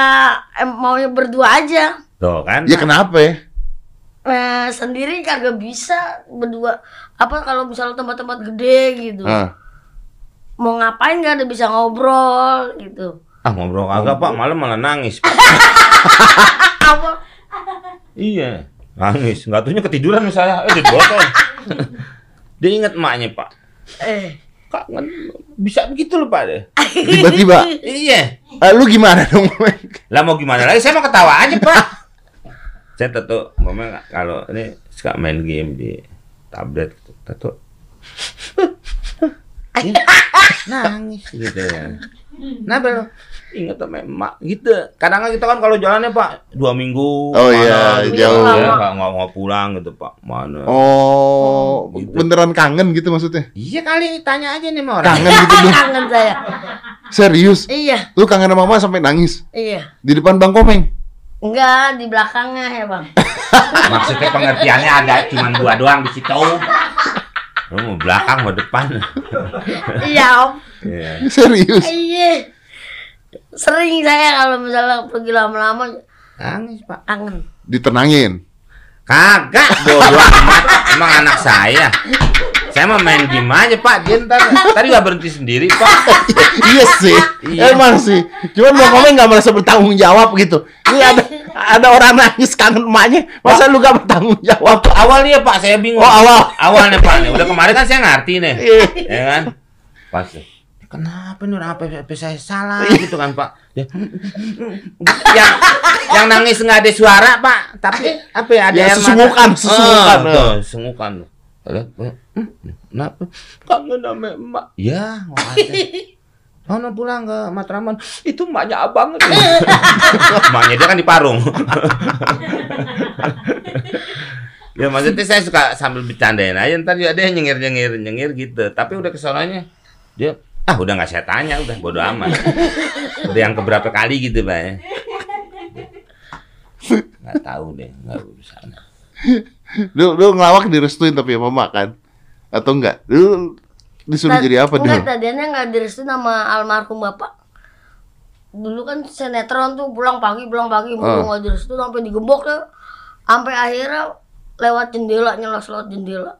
em, maunya berdua aja. Tuh kan. Ya kenapa ya? Eh, sendiri kagak bisa berdua. Apa kalau misalnya tempat-tempat gede gitu. Ah. Mau ngapain gak ada bisa ngobrol gitu. Ah ngobrol kagak Pak, malam malah nangis. Apa? iya, nangis. Enggak tuhnya ketiduran misalnya. Eh, di botol. Dia ingat emaknya Pak. Eh. Kak, bisa begitu loh Pak deh. Tiba-tiba. Iya. Ah, lu gimana dong? Lah mau gimana lagi? Saya mau ketawa aja Pak. Saya tentu, momen kalau ini suka main game di tablet, tentu Ya, nangis gitu ya. Kenapa lo? Ingat sama emak gitu. Kadang kita kan kalau jalannya pak dua minggu. Oh, iya, gitu, jauh. ya, nggak nggak mau pulang gitu pak. Mana? Oh, Gitu. beneran kangen gitu maksudnya? Iya kali tanya aja nih sama orang. Kangen gitu lu. Kangen saya. Serius? Iya, Lu kangen sama mama sampai nangis iya. di depan Bang Komeng? Enggak, di belakangnya ya, Bang. Maksudnya pengertiannya ada cuma dua doang di situ. Lu mau belakang mau depan. Iya, Om. Iya. Serius? Iya. Sering saya kalau misalnya pergi lama-lama Nangis pak. kangen. Ditenangin. Kagak, bodoh amat. Emang anak saya. Saya mau main game aja pak. Dia ntar tadi nggak berhenti sendiri pak. iya sih, Iya. emang sih. Cuman Bang Komeng nggak merasa bertanggung jawab gitu. Ini ada ada orang nangis kangen emaknya, masa lu gak bertanggung jawab? Waktu awalnya pak saya bingung. Oh, awal. Awalnya pak. Nih. Udah kemarin kan saya ngerti nih. Iya. ya kan? Pas. Kenapa nih orang apa, apa saya salah gitu kan pak? Dia, yang yang nangis nggak ada suara pak, tapi apa ya ada Ya, air mata. sesungukan, sesungukan. Oh, tuh, sesungukan. Kenapa? Kangen sama emak. Ya, makasih. Oh, no, pulang ke Matraman. Itu emaknya abang. emaknya dia kan di Parung. ya maksudnya saya suka sambil bercandain aja ntar juga dia nyengir nyengir nyengir gitu tapi udah kesononya dia ah udah nggak saya tanya udah bodo amat udah yang keberapa kali gitu pak ya nggak tahu deh nggak urusan Lu lu ngelawak direstuin tapi sama mama kan? Atau enggak? Lu disuruh Tad- jadi apa Enggak, dulu? tadinya nggak direstuin sama almarhum bapak. Dulu kan sinetron tuh pulang pagi, pulang pagi, Ah. mulu nggak direstuin sampai digembok ya. Sampai akhirnya lewat jendela, nyelos lewat jendela.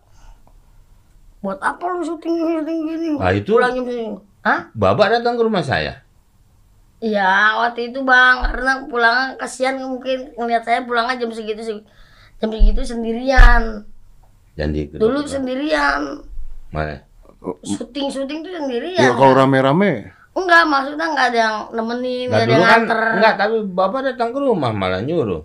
Buat apa lu syuting syuting gini? Ah, itu- Pulang jam segini. Hah? bapak datang ke rumah saya Iya, waktu itu bang, karena pulangnya kasihan mungkin ngeliat saya pulangnya jam segitu sih, jam segitu sendirian. dan di Dulu sendirian, mana syuting syuting tuh sendirian. Ya kalau rame-rame. Enggak, maksudnya enggak ada yang nemenin, Nah enggak ada dulu yang kan enggak, tapi bapak datang ke rumah malah nyuruh.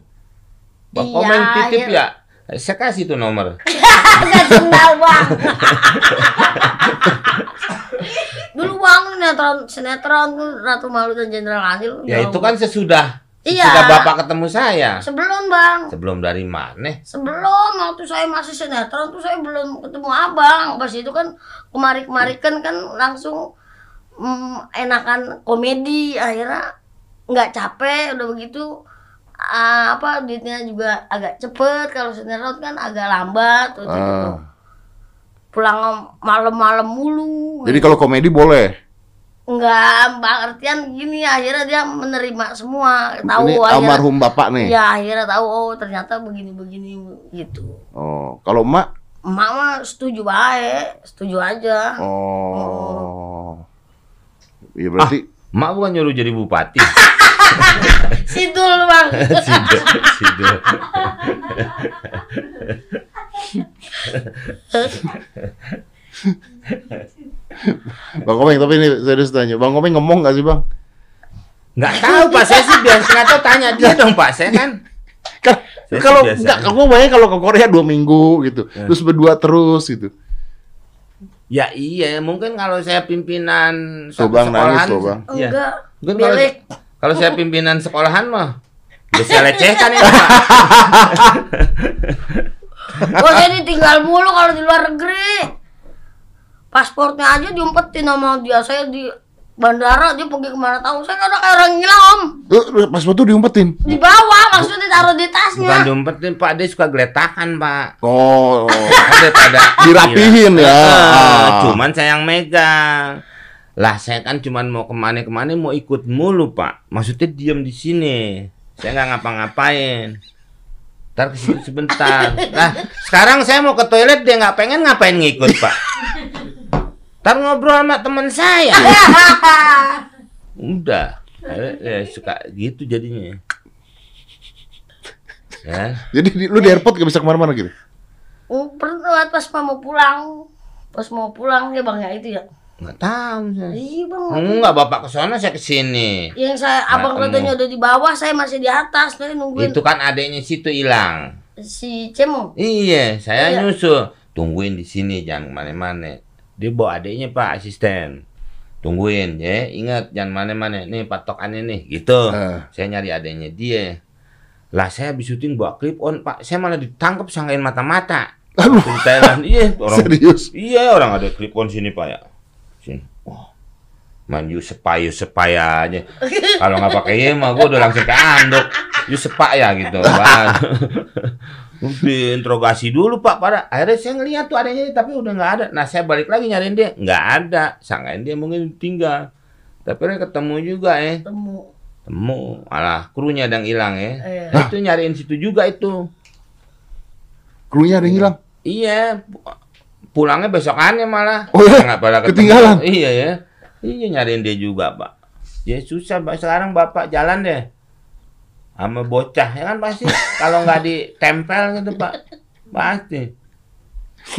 Bapak Iya, main titip iya. ya. Saya kasih tuh nomor. Enggak sendal bang. Dulu bang sinetron sinetron tuh Ratu Malu dan Jenderal Adil. Ya itu kan sesudah Iya. sesudah bapak ketemu saya. sebelum bang. Sebelum dari mana? Sebelum waktu saya masih sinetron tuh saya belum ketemu abang. Pas itu kan kemari-kemari kan kan langsung mm, enakan komedi akhirnya nggak capek udah begitu ah, apa duitnya juga agak cepet kalau sinetron kan agak lambat tuh, tuh. Ah. pulang malam-malam mulu Jadi kalau komedi boleh. Enggak, Mbak Artian gini akhirnya dia menerima semua, tahu Ini akhirnya. almarhum bapak nih. Ya akhirnya tahu oh ternyata begini-begini gitu. Oh, kalau emak Emak mah setuju baik, setuju aja. Oh. Iya berarti Mak bukan nyuruh jadi bupati. Sidul bang. Sidul, sidul. Bang Komeng tapi ini serius tanya. Bang Komeng ngomong gak sih Bang? Nggak tahu Pak, saya sih biasa nggak tahu tanya dia dong Pak. Saya kan Kan Saya kalau aja. kamu bayangin kalau ke Korea dua minggu gitu, terus berdua terus gitu. ya iya, mungkin kalau saya pimpinan Tuh, satu Bang, nangis sekolahan, tuh, Bang. iya. Enggak. Mungkin kalau, kalau saya pimpinan sekolahan mah udah saya lecehkan ya Pak. Gua jadi tinggal mulu kalau di luar negeri. Pasportnya aja diumpetin sama dia. Saya di bandara dia pergi ke mana tahu. Saya kadang kayak orang gila om. Lu lu pas tuh diumpetin. Di bawah maksudnya taruh di tasnya. Bukan diumpetin Pak, dia suka geletakan Pak. Oh. Kan daripada Dirapihin ya. Eh, Ah. Cuman saya yang megang. Lah saya kan cuman mau ke mana-kemana mau ikut mulu Pak. Maksudnya diam di sini. Saya nggak ngapa-ngapain. Ntar ke situ sebentar. Nah sekarang saya mau ke toilet dia nggak pengen ngapain ngikut Pak. Ntar ngobrol sama teman saya. Udah. Eh, eh, suka gitu jadinya. Ya. Jadi di- lu di airport gak bisa ke mana-mana gitu? Oh, Pernah pas mau pulang. Pas mau pulang ya bang ya itu ya. Nggak tahu saya. Iya bang. Enggak, Bapak ke sana, saya ke sini. Yang saya Nggak abang katanya udah di bawah, saya masih di atas. Saya nungguin Itu kan adiknya situ hilang. si Cemo. Iya, saya Iya. nyusul. Tungguin di sini, jangan ke mana-mana. Dia bawa adiknya Pak asisten. Tungguin ya, ingat jangan mana-mana. Nih patokannya nih, gitu. Eh. Saya nyari adiknya dia. Lah saya habis syuting bawa clip on Pak. Saya malah ditangkap sangkain mata-mata. Aduh. Di Thailand. Iya, orang Serius? Iya orang ada clip on sini pak ya. Sini. Wah. Man you sepa you sepaya aja. Kalau nggak pakai ye mah gue udah langsung ke anduk. You sepa ya gitu. Bang. Diinterogasi dulu pak pada akhirnya saya ngeliat tuh adanya tapi udah nggak ada. Nah saya balik lagi nyariin dia nggak ada. Sangkain dia mungkin tinggal. Tapi akhirnya ketemu juga ya. Temu. Temu malah krunya ada yang hilang ya. Iya. Nah, itu nyariin situ juga itu. Krunya ada yang hilang. Iya, pu- pulangnya besokannya malah. Oh ya? Nggak pada ketemu. Ketinggalan? Iya ya. Iya nyariin dia juga, Pak. Ya susah, Pak. Sekarang Bapak jalan deh. Sama bocah, ya kan pasti. Kalau nggak ditempel gitu, Pak. Pasti.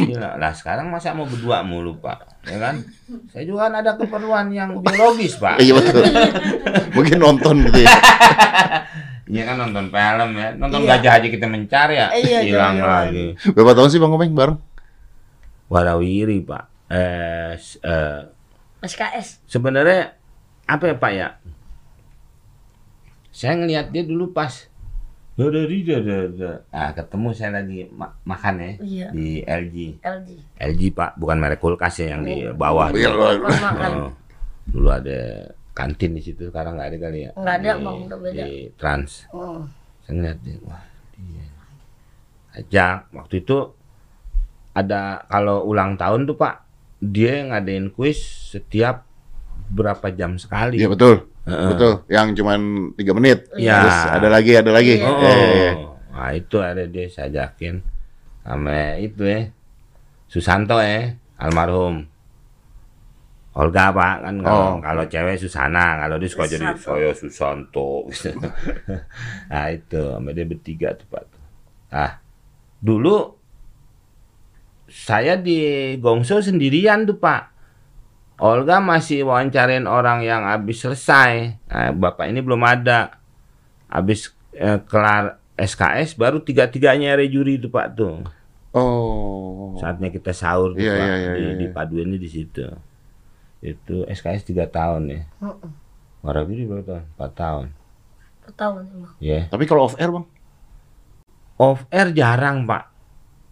Gila. Lah sekarang masa mau berdua mulu, Pak. Ya kan? Saya juga kan ada keperluan yang biologis, Pak. Iya betul. Mungkin nonton gitu ya. Iya kan nonton film ya. Nonton Iya. gajah aja kita mencari ya. Iya, Hilang jalan-jalan. lagi. Berapa tahun sih Bang Komeng bareng? Warawiri, Pak. Eh, eh, SKS. sebenarnya apa ya Pak ya? Saya ngelihat dia dulu pas dari Nah, ketemu saya lagi ma- makan ya Iya. di LG. LG. LG Pak, bukan merek kulkas ya yang di bawah. Iya. Pas makan. Oh, dulu ada kantin di situ, sekarang nggak ada kali ya. Nggak ada, Di- Bang, udah beda. Di Trans. Hmm. Saya ngeliat dia, wah dia. Ajak, waktu itu ada kalau ulang tahun tuh Pak, dia ngadain kuis setiap berapa jam sekali. Iya betul. Heeh. Betul. Yang cuman tiga menit. Iya. Terus ada lagi, ada lagi. Iya. Oh, Iya, iya, iya. nah itu ada dia saya ajakin sama itu ya Susanto ya almarhum Olga pak kan kalau Oh. kalau cewek Susana kalau dia suka jadi Susanto. saya Susanto nah itu sama dia bertiga tuh pak ah dulu saya di Gongso sendirian tuh pak Olga masih wawancarain orang yang habis selesai nah, bapak ini belum ada habis eh, kelar SKS baru tiga-tiganya rejuri itu Pak tuh. Oh. Saatnya kita sahur tuh Iya, Pak iya, iya, di, iya, di iya. di situ. Itu SKS tiga tahun ya. Heeh. Warawiri berapa tahun? Empat tahun. Ketahuan emang. Ya. Tapi kalau off air bang? Off air jarang Pak.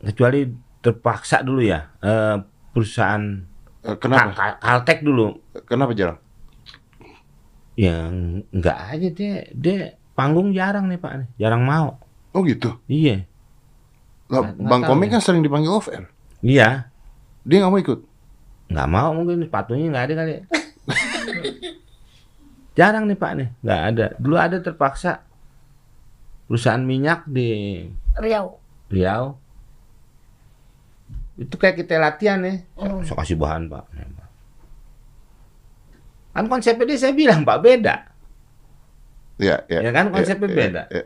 Kecuali terpaksa dulu ya. Eh, perusahaan Kenapa? Ka- Kaltek dulu. Kenapa jarang? Yang enggak aja dia dia panggung jarang nih Pak nih. Jarang mau. Oh gitu. Iya. Lah, Nggak- nggak bang Komeng ya. kan sering dipanggil off air. Iya. Dia nggak mau ikut. nggak mau mungkin sepatunya nggak ada kali ya. jarang nih pak nih nggak ada dulu ada terpaksa perusahaan minyak di Riau. Riau itu kayak kita latihan ya Hmm. saya kasih bahan pak kan konsepnya dia saya bilang pak beda Ya, ya. Ya kan, konsepnya ya, beda. ya.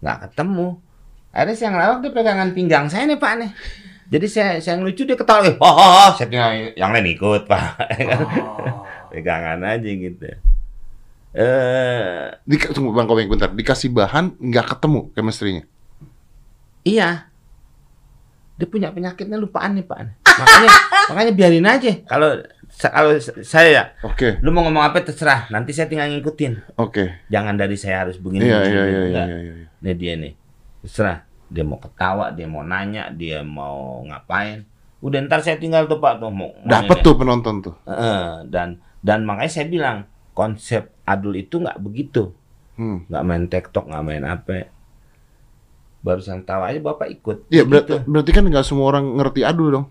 nggak ketemu akhirnya saya ngelawak dia pegangan pinggang saya nih pak nih jadi saya saya ngelucu dia ketawa eh, oh, oh, oh. saya tinggal yang lain ikut pak Ya kan? pegangan aja gitu eh Di, tunggu bang Komeng bentar. Dikasih bahan nggak ketemu chemistry-nya. iya dia punya penyakitnya lupaan nih pak makanya makanya biarin aja kalau kalau saya ya Oke, lu mau ngomong apa terserah nanti saya tinggal ngikutin oke. jangan dari saya harus begini Iya, begini, iya, iya, iya, enggak. iya, iya. Nih dia nih. Terserah. Dia mau ketawa, dia mau nanya, dia mau ngapain. Udah ntar saya tinggal tuh Pak tuh mau. Dapat tuh penonton tuh. Heeh, dan dan makanya saya bilang konsep adul itu nggak begitu. Hmm. Nggak main TikTok, nggak main apa. Barusan tawa aja Bapak ikut. Iya, ber- Begitu. berarti kan nggak semua orang ngerti adu dong.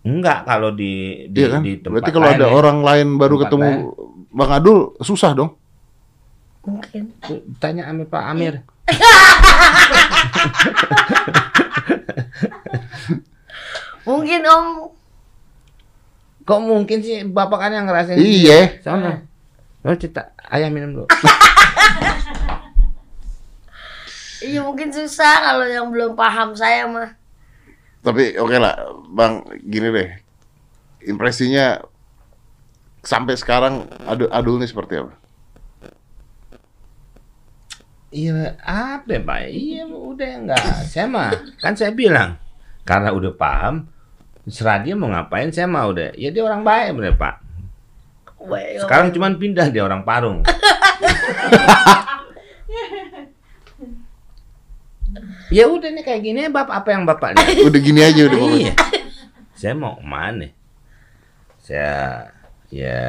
Enggak kalau di di, Iya kan? di tempat Berarti kalau lain ada ya. orang lain baru Tempat ketemu lain. Bang Adul susah dong. Mungkin. Tanya sama Pak Amir. Mungkin Om. Kok mungkin sih Bapak kan yang ngerasain. Iya. Soalnya. Oh, cerita ayam minum dulu. Iya mungkin susah kalau yang belum paham saya mah. Tapi oke lah, Bang, gini deh. Impresinya sampai sekarang Adul, Adul ini seperti apa? Iya, apa ya, Pak? Iya, udah enggak. Saya mah kan saya bilang karena udah paham, serah dia mau ngapain saya mau deh ya dia orang baik bener pak Baik, sekarang cuman pindah dia orang Parung ya udah nih kayak gini bapak apa yang bapak lihat? Udah gini aja udah pokoknya. iya. Saya mau ke mana? Saya ya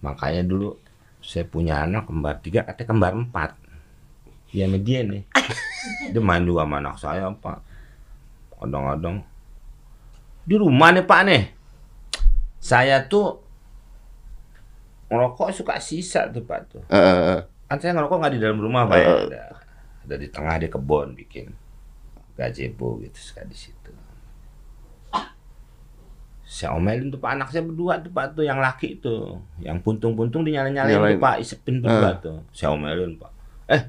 makanya dulu saya punya anak kembar tiga katanya kembar empat. Ya sama dia nih. Dia main juga sama anak saya pak. Kadang-kadang di rumah nih pak nih. Saya tuh ngerokok suka sisa tuh pak tuh. Eh. kan saya ngerokok nggak di dalam rumah pak ya. Ada, di tengah di kebun bikin gazebo gitu suka di situ saya omelin tuh pak anak saya berdua tuh pak tuh yang laki tuh yang puntung-puntung dinyalain-nyalain Nyalain. tuh pak isepin berdua tuh saya omelin pak eh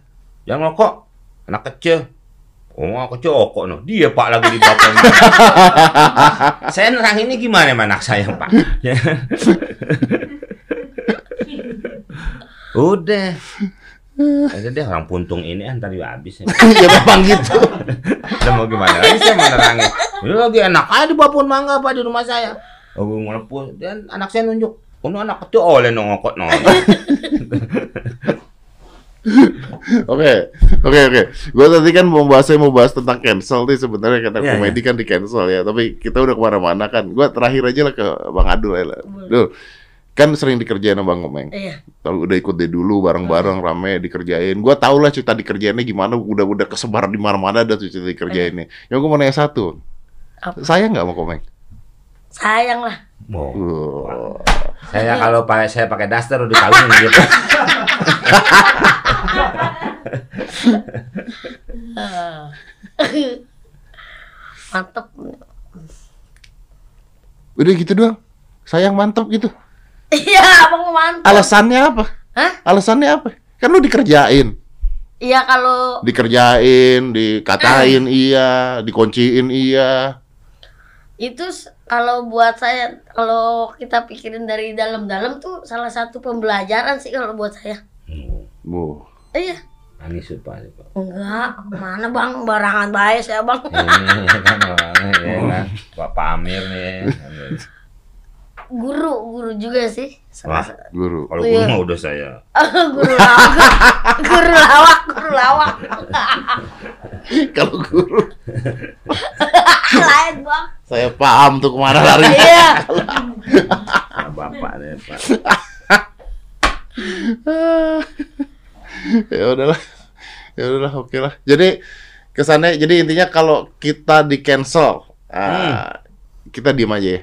jangan ngerokok anak kecil Oh, anak kecil rokok no. Dia pak lagi di bapaknya. saya nerang ini gimana anak saya pak? Udah. Ada deh orang puntung ini antar juga habis. ya. ya memang gitu. Udah mau gimana lagi saya mau nerangin. Ini lagi enak aja di babon mangga pak di rumah saya. Oh, gue ngelepus dan anak saya nunjuk. Oh, anak kecil oleh nongokot no. Oke, oke, oke. Gue tadi kan mau bahas mau bahas tentang cancel nih sebenarnya karena Iya, komedi kan di cancel ya. Tapi kita udah ke mana-mana kan. Gue terakhir aja lah ke Bang Adul ya. Dul, kan sering dikerjain sama Bang Komeng. Iya. Kalau udah ikut deh dulu bareng-bareng rame dikerjain. Gua tau lah cerita dikerjainnya gimana. Udah udah kesebar di mana-mana ada tuh cerita dikerjainnya. Yang gue mau nanya satu. Apa? Saya nggak mau Komeng. Sayang lah. Mau. Uh, Saya kalau pakai saya pakai daster udah kawin gitu. Ah. Mantep. udah gitu doang. Sayang mantep gitu. Iya, abang mantep. Alasannya apa? Hah? Alasannya apa? Kan lu dikerjain. Iya kalau Dikerjain, dikatain iya, dikunciin iya. itu kalau buat saya kalau kita pikirin dari dalam-dalam tuh salah satu pembelajaran sih kalau buat saya. Bu. Iya. Nangis pak. Pak. Enggak, mana bang barangan baik saya bang. Ini ya kan ya kan. Pak Pamir nih. Guru, guru juga sih. Wah. Guru. Kalau Iya. gue mah udah saya. guru lawak, guru lawak, guru lawak. Kalau guru, Lain bang. saya paham tuh ke mana lari. Iya. Nah, bapak nih pak. ya udahlah. Ya udahlah, oke lah. Jadi kesannya jadi intinya kalau kita di cancel, ah, kita diem aja ya.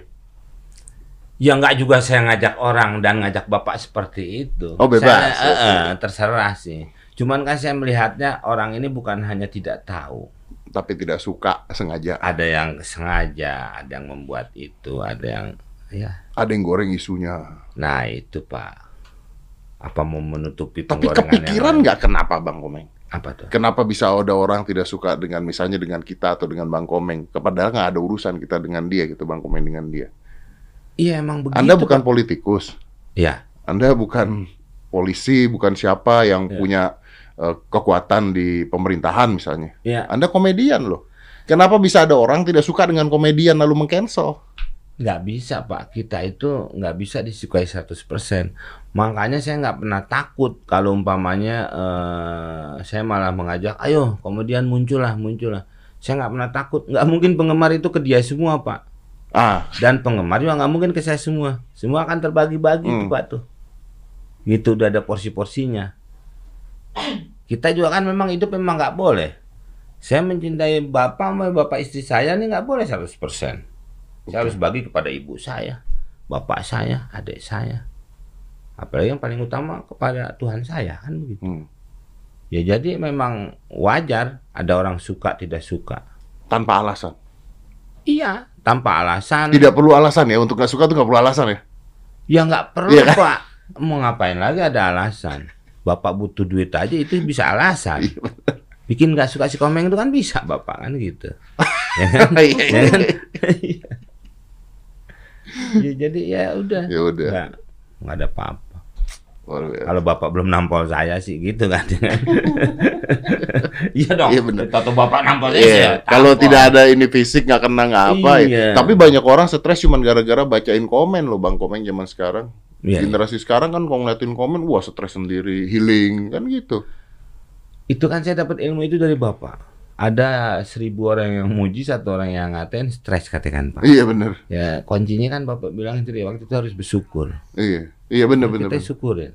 Ya nggak juga saya ngajak orang dan ngajak bapak seperti itu. Oh, bebas. Saya, eh, eh, terserah sih. Cuman kan saya melihatnya orang ini bukan hanya tidak tahu. Tapi tidak suka sengaja. Ada yang sengaja, ada yang membuat itu, ada yang ya. Ada yang goreng isunya. Nah itu pak. Apa mau menutupi Tapi kepikiran nggak kenapa Bang Komeng? Apa tuh? Kenapa bisa ada orang tidak suka dengan misalnya dengan kita atau dengan Bang Komeng? Padahal nggak ada urusan kita dengan dia gitu Bang Komeng dengan dia. Iya emang begitu. Anda bukan Pak. politikus. Ya. Anda bukan polisi, bukan siapa yang Ya. punya eh, kekuatan di pemerintahan misalnya. Ya. Anda komedian loh. Kenapa bisa ada orang tidak suka dengan komedian lalu mengcancel? nggak bisa pak kita itu nggak bisa disukai 100% makanya saya nggak pernah takut kalau umpamanya eh, saya malah mengajak ayo kemudian muncullah muncullah saya nggak pernah takut nggak mungkin penggemar itu ke dia semua pak Ah, dan penggemar juga nggak mungkin ke saya semua. Semua akan terbagi-bagi Hmm. tuh pak tuh. Gitu udah ada porsi-porsinya. Kita juga kan memang hidup memang nggak boleh. Saya mencintai bapak sama bapak istri saya ini nggak boleh 100% saya harus bagi kepada ibu saya bapak saya adik saya. Apalagi yang paling utama kepada Tuhan saya kan begitu. Hmm. ya jadi memang wajar ada orang suka tidak suka. Tanpa alasan. Iya tanpa alasan Tidak perlu alasan ya untuk nggak suka tuh nggak perlu alasan ya. Ya nggak perlu Iya kan? pak. Mau ngapain lagi ada alasan. Bapak butuh duit aja itu bisa alasan. Iya, Bikin nggak suka si komeng itu kan bisa bapak kan gitu. ya kan? Iya, Ya iya. kan? ya jadi ya udah. Ya udah. Nggak, nggak ada apa-apa. Kalau bapak belum nampol saya sih gitu kan. Iya dong. Iya, bener. Tato bapak nampol saya. Iya, saya kalau tampol. tidak ada ini fisik nggak kena nggak apa ya. Iya. Tapi banyak orang stres cuma gara-gara bacain komen loh bang komen zaman sekarang. Iya. Generasi sekarang kan kalau ngeliatin komen, wah stres sendiri, healing kan gitu. Itu kan saya dapat ilmu itu dari bapak. Ada seribu orang yang muji, satu orang yang ngatain, stres katakan pak. Iya bener, Ya kuncinya kan bapak bilang itu waktu itu harus bersyukur. iya, iya bener bener. kita bener. syukurin.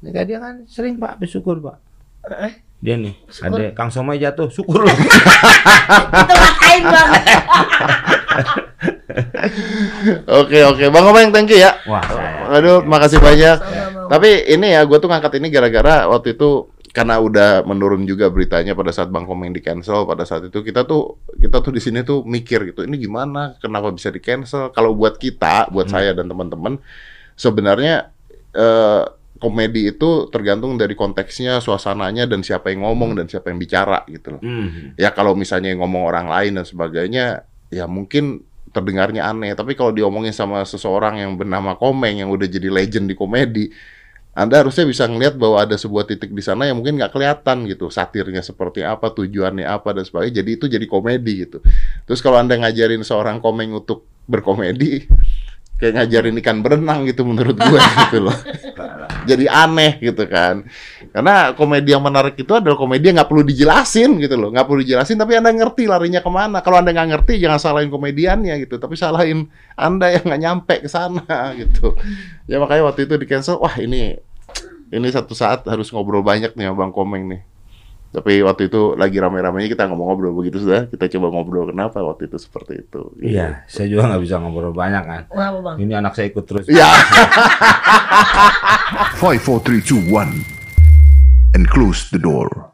Ini kan dia kan sering pak bersyukur pak. Eh, Dia nih, Syukur. ada Kang Somai jatuh, syukur loh. itu ngatain bang. Oke oke, bang Komeng thank you ya. Wah, saya. Aduh, makasih banyak. Sama-sama. Tapi ini ya, gue tuh ngangkat ini gara-gara waktu itu karena udah menurun juga beritanya pada saat Bang Komeng di cancel pada saat itu kita tuh kita tuh di sini tuh mikir gitu ini gimana kenapa bisa di cancel kalau buat kita buat saya dan teman-teman sebenarnya eh, komedi itu tergantung dari konteksnya suasananya dan siapa yang ngomong dan siapa yang bicara gitu loh. Hmm. ya kalau misalnya yang ngomong orang lain dan sebagainya ya mungkin terdengarnya aneh. Tapi kalau diomongin sama seseorang yang bernama Komeng yang udah jadi legend di komedi anda harusnya bisa ngelihat bahwa ada sebuah titik di sana yang mungkin nggak kelihatan gitu. Satirnya seperti apa tujuannya apa dan sebagainya. Jadi itu jadi komedi gitu. Terus kalau anda ngajarin seorang Komeng untuk berkomedi kayak ngajarin ikan berenang gitu menurut gue gitu loh. Jadi aneh gitu kan. Karena komedi yang menarik itu adalah komedi yang nggak perlu dijelasin gitu loh. Nggak perlu dijelasin tapi anda ngerti larinya ke mana. Kalau anda nggak ngerti jangan salahin komediannya gitu. Tapi salahin anda yang nggak nyampe ke sana gitu. Ya makanya waktu itu di cancel wah ini ini satu saat harus ngobrol banyak nih sama bang Komeng nih tapi waktu itu lagi rame-ramenya kita ngomong ngobrol begitu sudah kita coba ngobrol kenapa waktu itu seperti itu Iya, saya juga nggak bisa ngobrol banyak kan. Kenapa bang? Ini anak saya ikut terus. ya 5, 4, 3, 2, 1. And close the door.